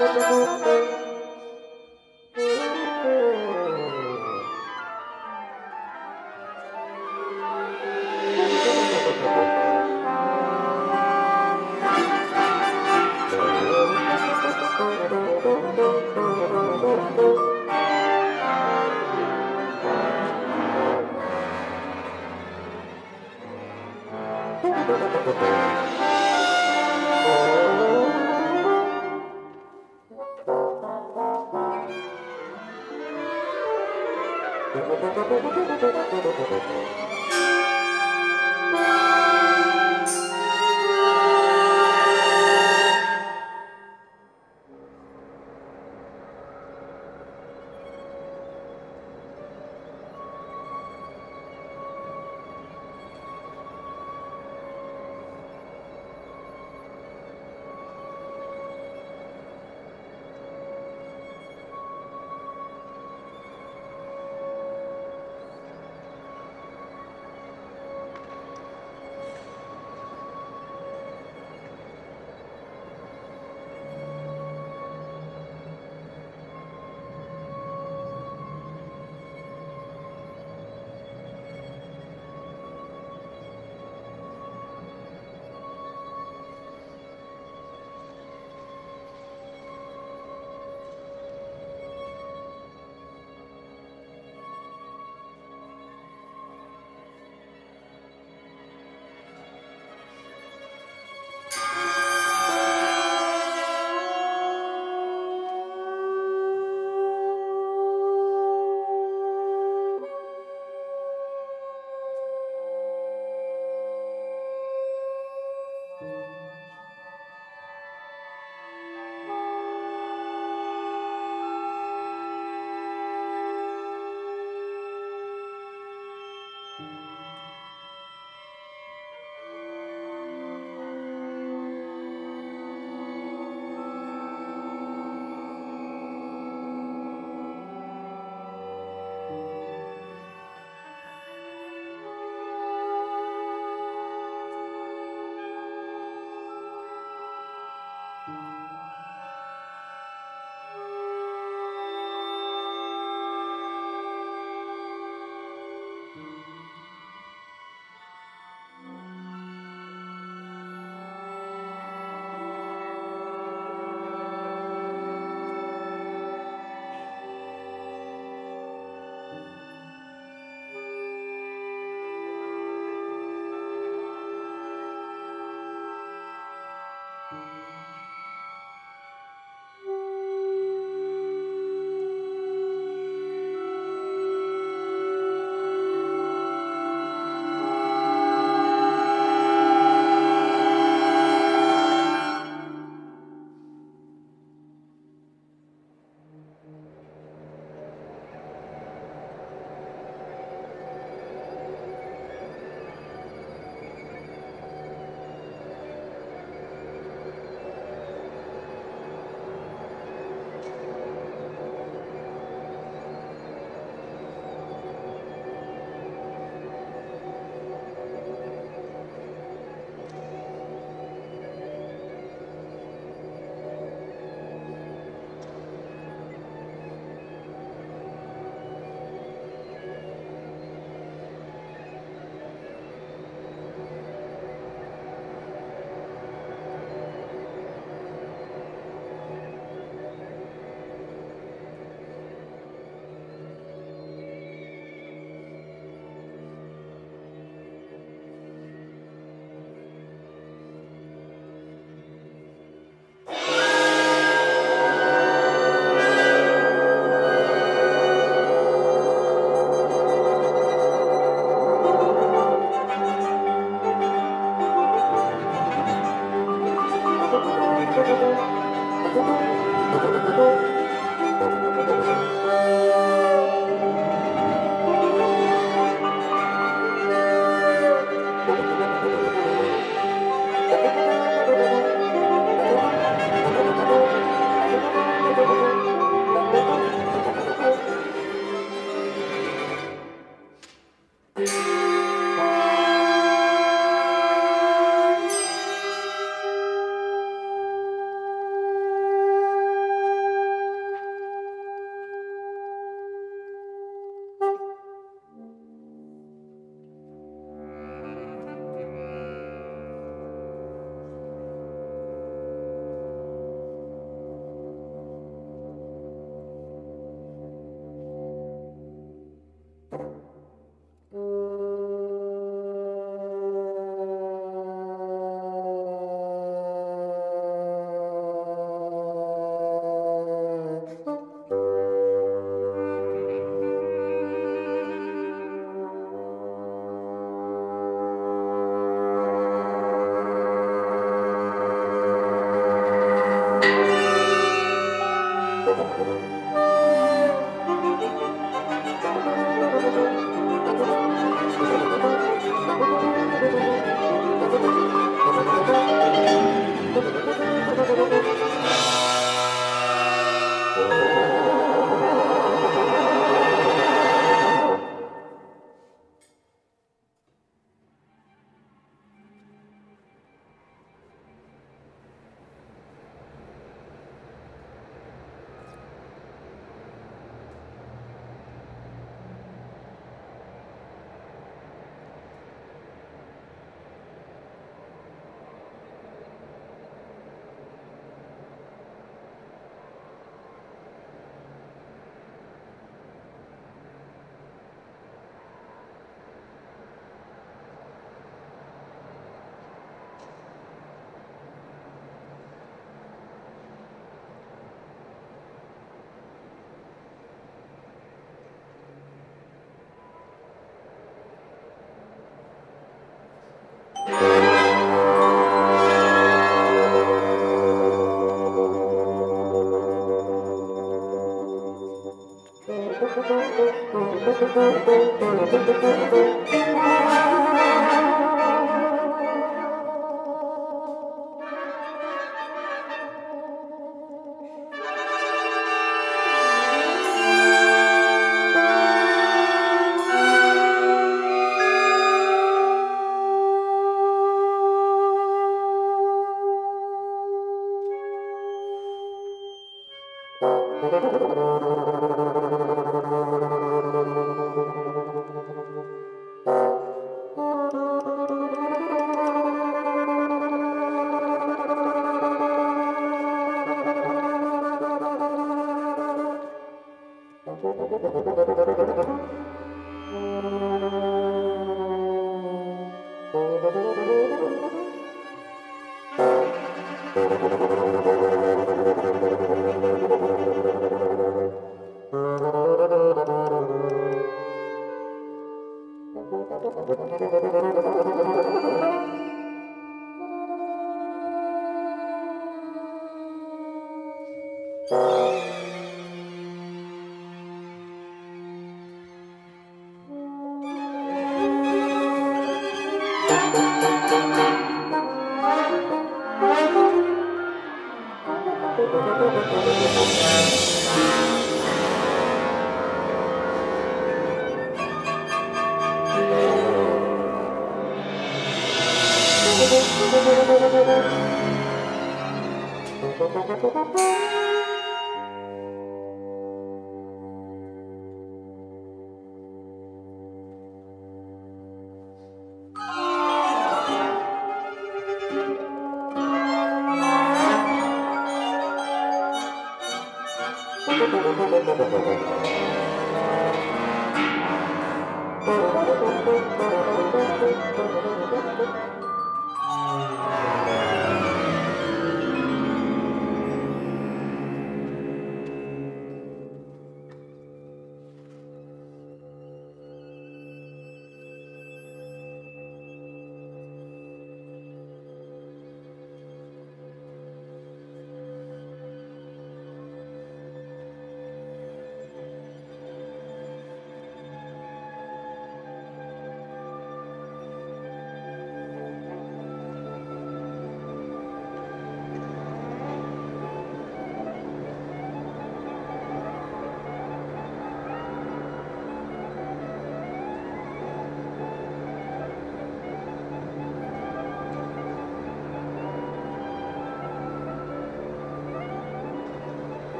Música música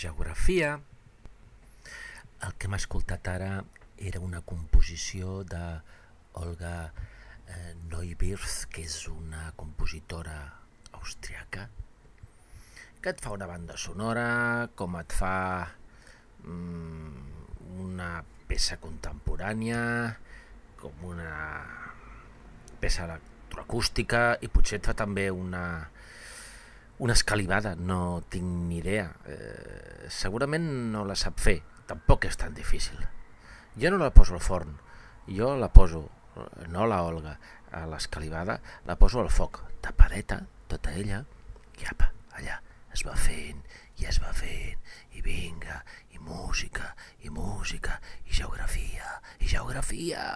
geografia. El que hem escoltat ara era una composició de Olga eh, Neubirth, que és una compositora austriaca, que et fa una banda sonora, com et fa mm, una peça contemporània, com una peça electroacústica i potser et fa també una, una escalivada, no tinc ni idea. Eh, segurament no la sap fer, tampoc és tan difícil. Jo no la poso al forn, jo la poso, no la Olga, a l'escalivada, la poso al foc, tapadeta, tota ella, i apa, allà, es va fent, i es va fent, i vinga, i música, i música, i geografia, i geografia.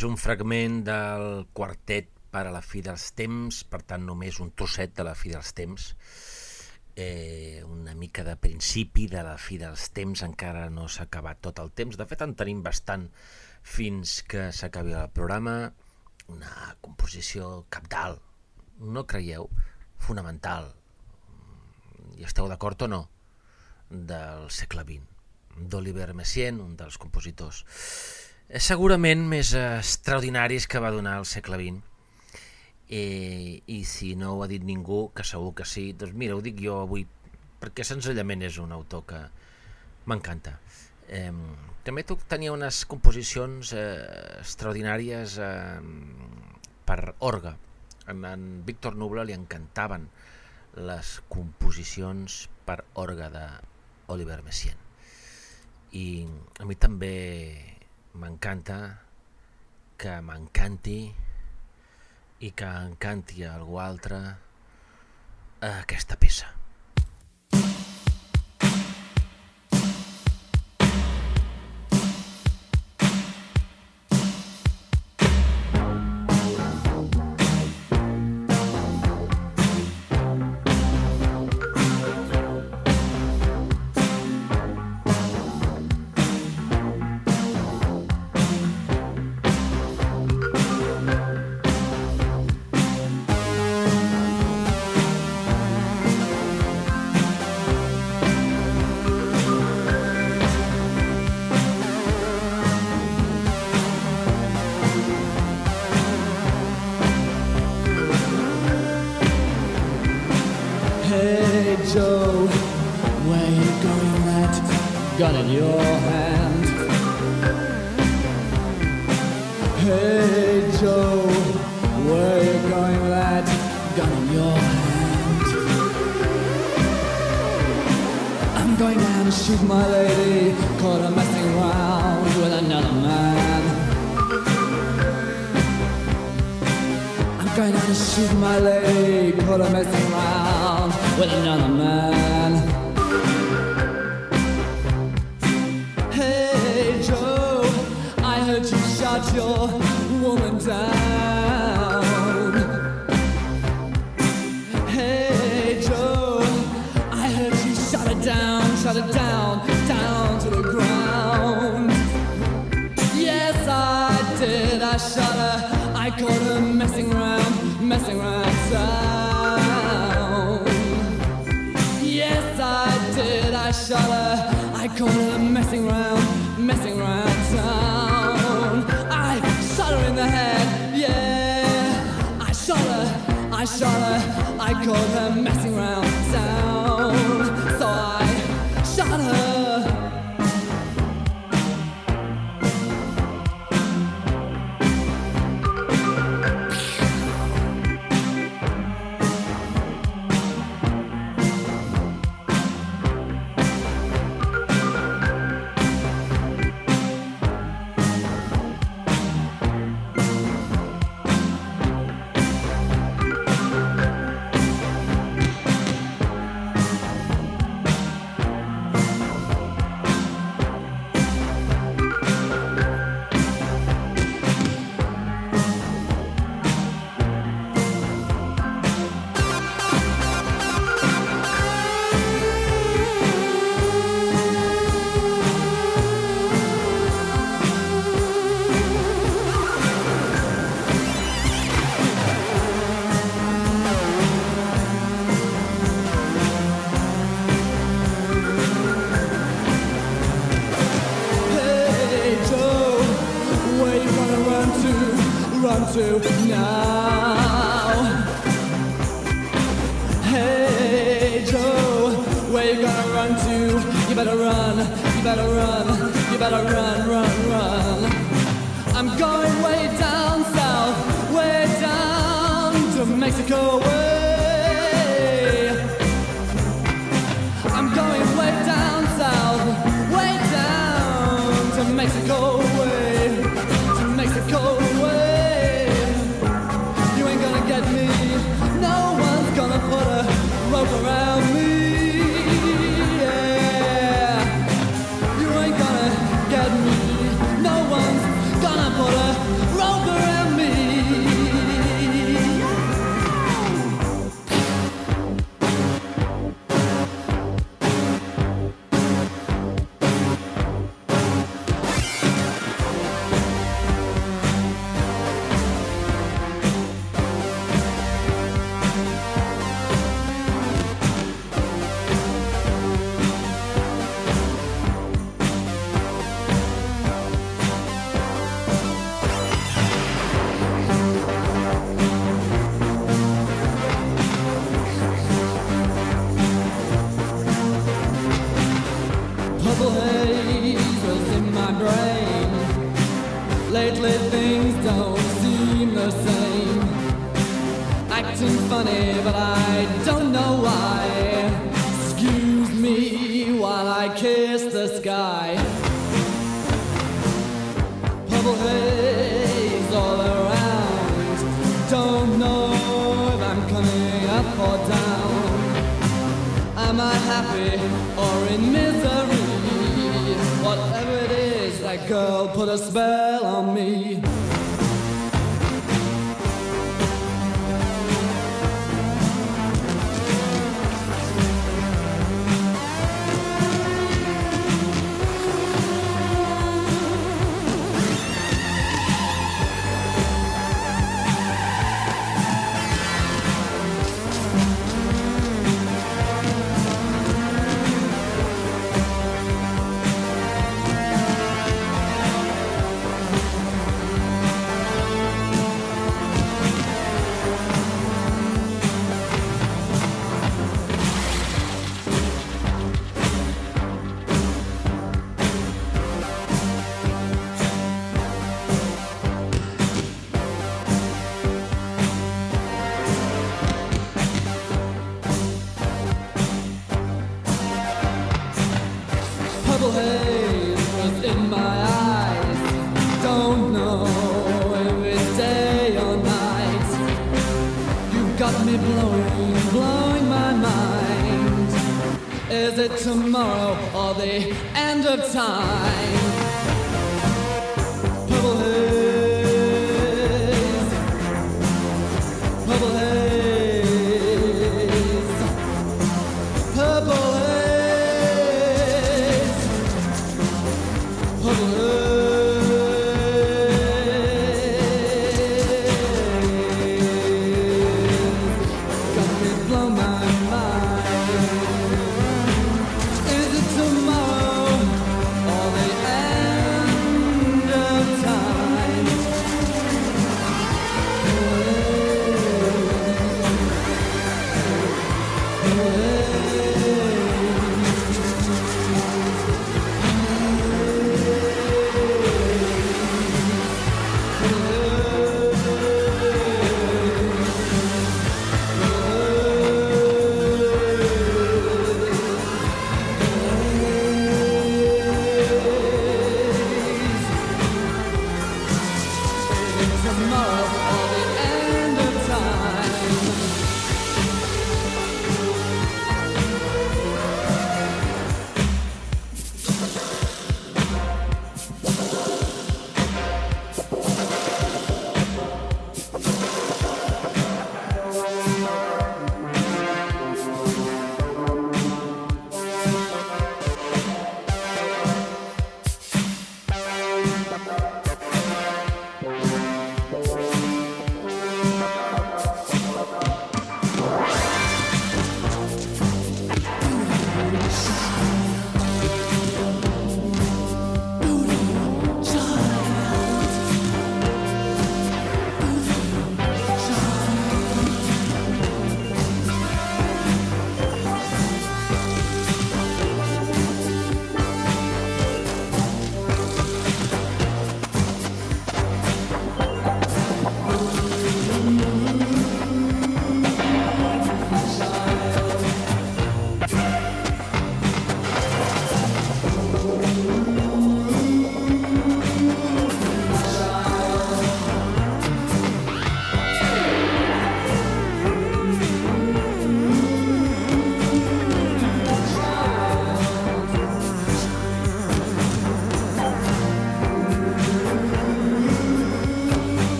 Només un fragment del quartet per a la fi dels temps, per tant només un trosset de la fi dels temps, eh, una mica de principi de la fi dels temps, encara no s'ha acabat tot el temps, de fet en tenim bastant fins que s'acabi el programa, una composició capdalt, no creieu, fonamental, i esteu d'acord o no, del segle XX, d'Oliver Messiaen, un dels compositors segurament més extraordinaris que va donar el segle XX. Eh, I si no ho ha dit ningú, que segur que sí, doncs mira, ho dic jo avui, perquè senzillament és un autor que m'encanta. Eh, també tenia unes composicions eh, extraordinàries eh, per orga. En, en Víctor Nubla li encantaven les composicions per orga d'Oliver Messiaen. I a mi també m'encanta que m'encanti i que encanti a algú altre aquesta peça. gun in your hand. Hey Joe, where you going with that gun in your hand? I'm going down to shoot my lady, caught her messing around with another man. I'm going down to shoot my lady, caught her messing around with another man. I caught her messing around town, so I shot her. Tomorrow or the end of time?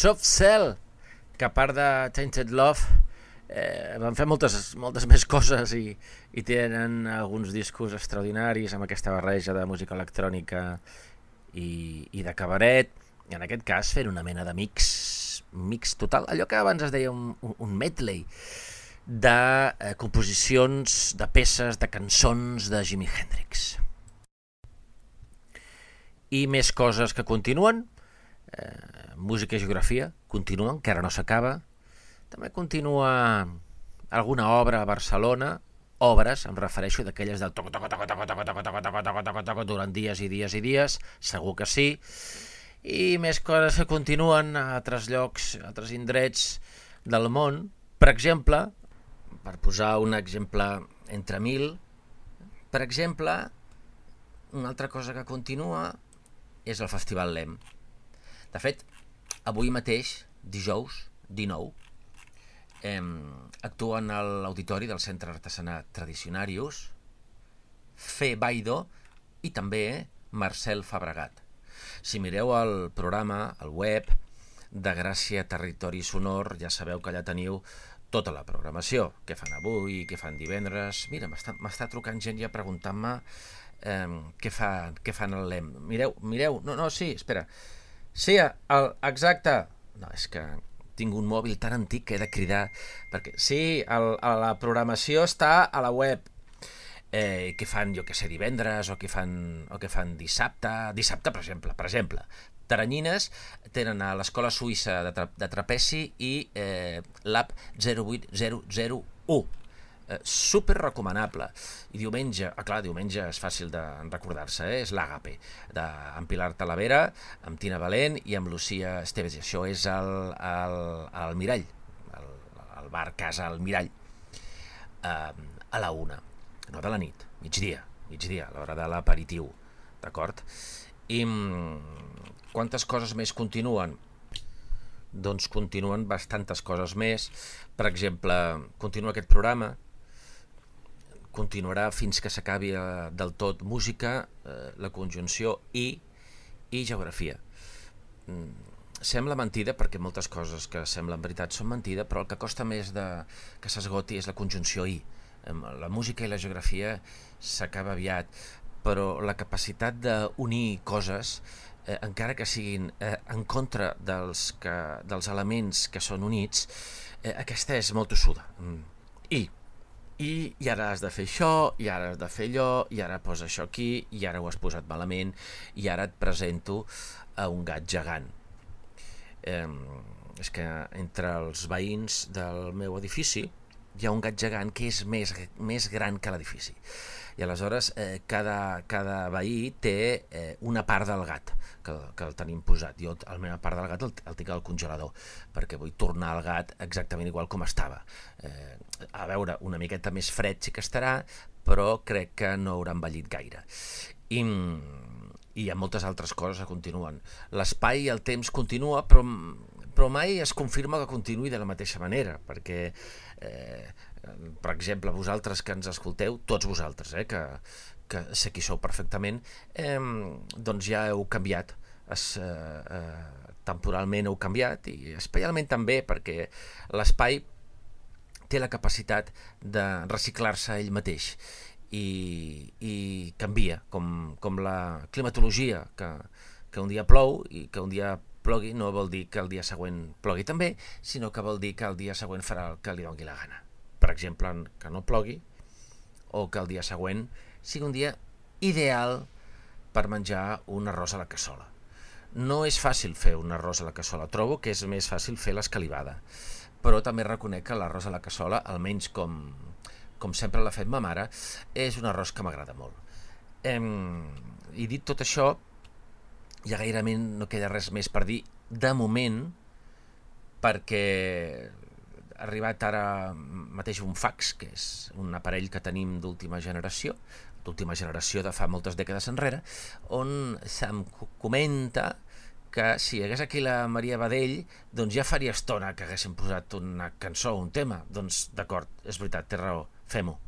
Soft Cell, que a part de Tainted Love, eh, van fer moltes, moltes més coses i, i tenen alguns discos extraordinaris amb aquesta barreja de música electrònica i, i de cabaret, i en aquest cas fer una mena de mix, mix total, allò que abans es deia un, un, medley de eh, composicions, de peces, de cançons de Jimi Hendrix. I més coses que continuen, eh, música i geografia continuen, que ara no s'acaba, també continua alguna obra a Barcelona, obres, em refereixo d'aquelles del toco, toco, toco, toco, toco, toco, toco, toco, toco, toco, durant dies i dies i dies, segur que sí, i més coses que continuen a altres llocs, a altres indrets del món. Per exemple, per posar un exemple entre mil, per exemple, una altra cosa que continua és el Festival LEM. De fet, avui mateix, dijous, 19, eh, actuen a l'auditori del Centre Artesanat Tradicionarius Fe Baido i també Marcel Fabregat. Si mireu el programa, el web de Gràcia Territori Sonor, ja sabeu que allà teniu tota la programació, què fan avui, què fan divendres... Mira, m'està trucant gent ja preguntant-me eh, què, fa, què fan el LEM. Mireu, mireu, no, no, sí, espera. Sí, el, exacte. No, és que tinc un mòbil tan antic que he de cridar, perquè sí, el, la programació està a la web, eh, que fan, jo que sé, divendres o que fan, o que fan dissabte, dissabte, per exemple, per exemple, Taranyines tenen a l'Escola Suïssa de, tra de Trapeci i eh, l'AP 08001 eh, super recomanable. I diumenge, ah, clar, diumenge és fàcil de recordar-se, eh? és l'Àgape, amb Pilar Talavera, amb Tina Valent i amb Lucía Esteves. I això és el, el, el Mirall, el, el bar Casa El Mirall, eh, a la una, no de la nit, migdia, migdia, a l'hora de l'aperitiu, d'acord? I mm, quantes coses més continuen? Doncs continuen bastantes coses més. Per exemple, continua aquest programa, continuarà fins que s'acabi eh, del tot música, eh, la conjunció i, i geografia. Mm, sembla mentida perquè moltes coses que semblen veritat són mentida, però el que costa més de que s'esgoti és la conjunció i. La música i la geografia s'acaba aviat, però la capacitat d'unir coses, eh, encara que siguin eh, en contra dels, que, dels elements que són units, eh, aquesta és molt tossuda. Mm. I i, i ara has de fer això, i ara has de fer allò, i ara posa això aquí, i ara ho has posat malament, i ara et presento a un gat gegant. Eh, és que entre els veïns del meu edifici hi ha un gat gegant que és més, més gran que l'edifici i aleshores eh, cada, cada veí té eh, una part del gat que, que el tenim posat. Jo la meva part del gat el, el tinc al congelador perquè vull tornar el gat exactament igual com estava. Eh, a veure, una miqueta més fred sí que estarà, però crec que no haurà envellit gaire. I, i hi ha moltes altres coses que continuen. L'espai i el temps continua, però, però mai es confirma que continuï de la mateixa manera, perquè eh, per exemple, vosaltres que ens escolteu, tots vosaltres, eh, que, que sé qui sou perfectament, eh, doncs ja heu canviat, es, eh, eh, temporalment heu canviat i especialment també perquè l'espai té la capacitat de reciclar-se ell mateix i, i canvia, com, com la climatologia, que, que un dia plou i que un dia plogui no vol dir que el dia següent plogui també, sinó que vol dir que el dia següent farà el que li doni la gana per exemple, que no plogui, o que el dia següent sigui un dia ideal per menjar un arròs a la cassola. No és fàcil fer un arròs a la cassola, trobo que és més fàcil fer l'escalivada, però també reconec que l'arròs a la cassola, almenys com, com sempre l'ha fet ma mare, és un arròs que m'agrada molt. Hem, I dit tot això, ja gairebé no queda res més per dir de moment, perquè arribat ara mateix un fax, que és un aparell que tenim d'última generació, d'última generació de fa moltes dècades enrere, on se'm comenta que si hi hagués aquí la Maria Badell, doncs ja faria estona que haguéssim posat una cançó o un tema. Doncs d'acord, és veritat, té raó, fem-ho.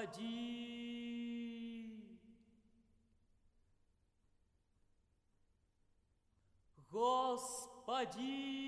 Господи. Господи.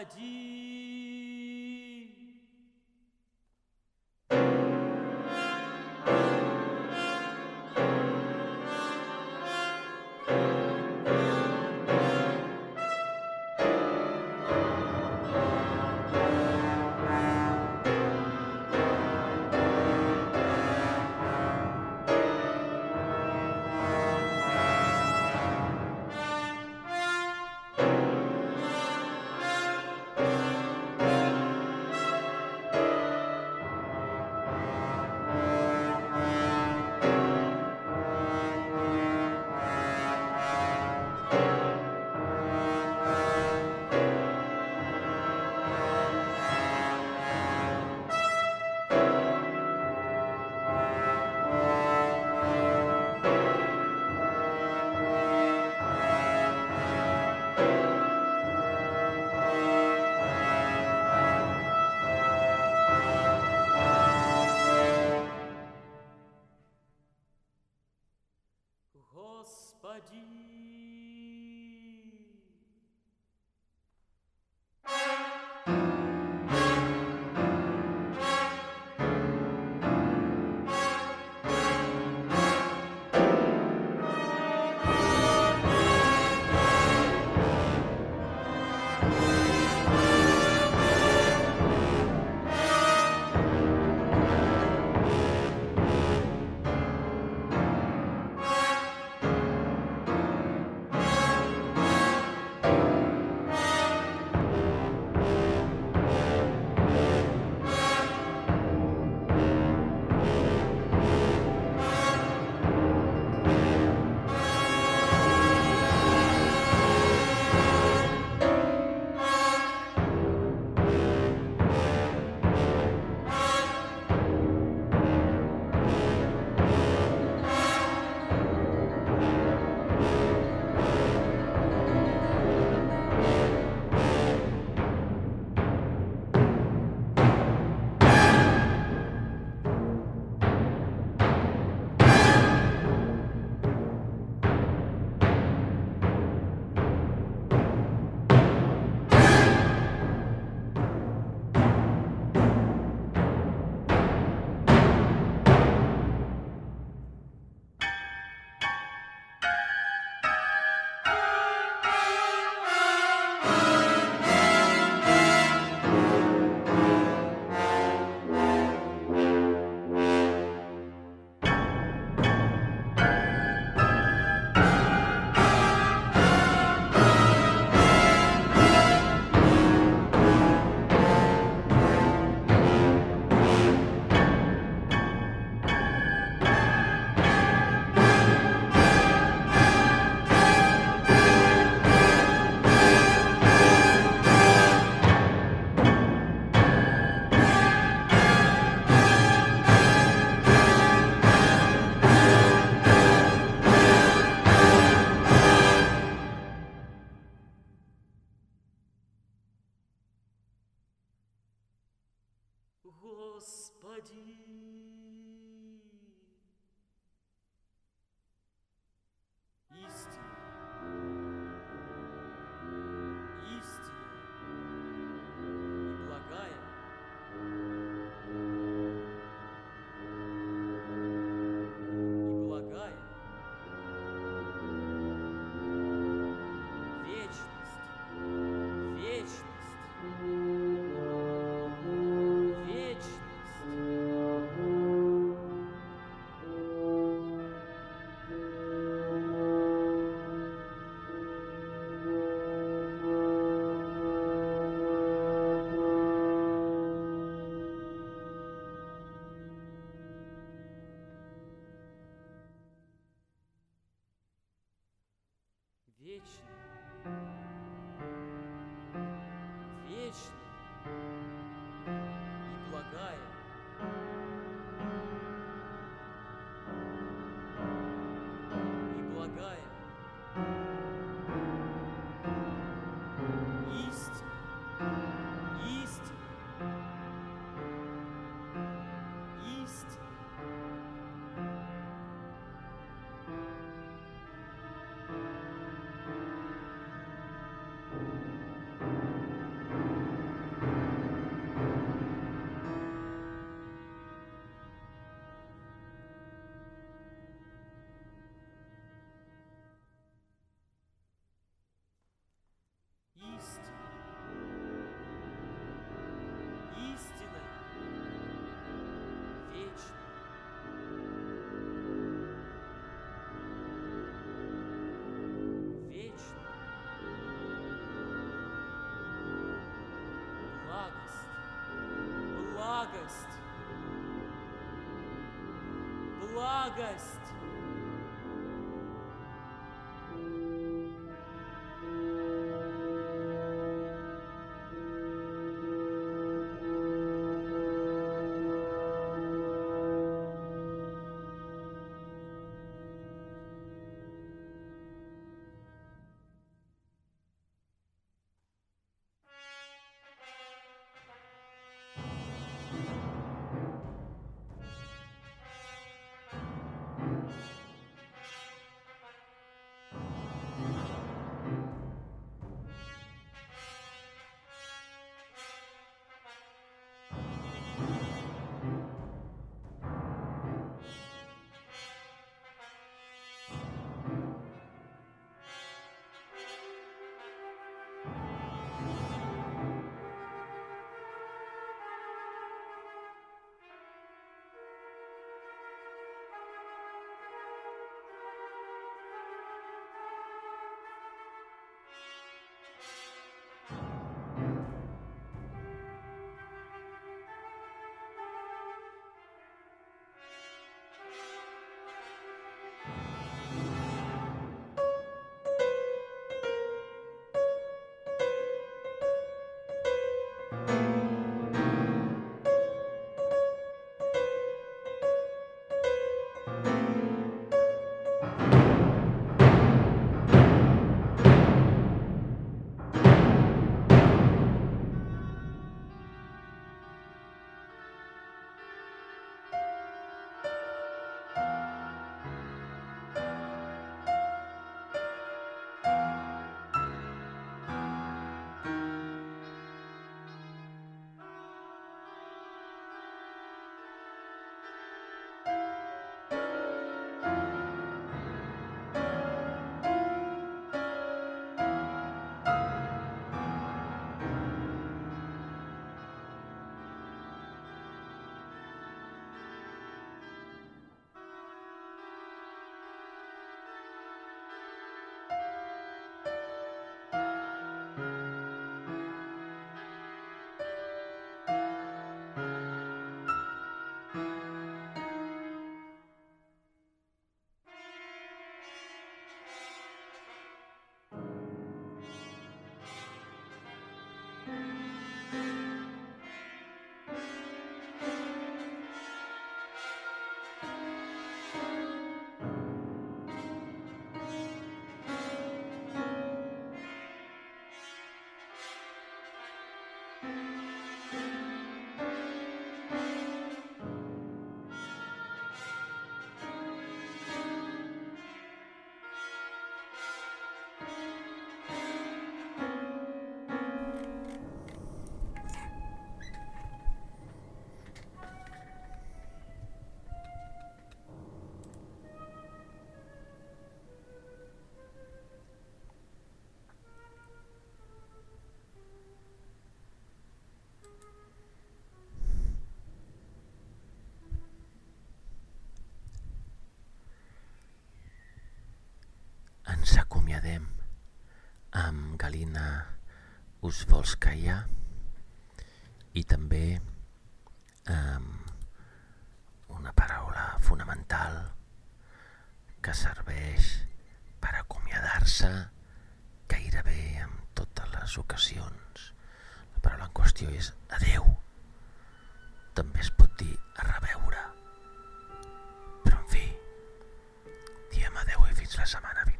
pode благость, благость. Acomiadem amb Galina Usvolskaya i també amb una paraula fonamental que serveix per acomiadar-se gairebé en totes les ocasions. La paraula en qüestió és adeu. També es pot dir a reveure. Però en fi, diem adeu i fins la setmana vinent.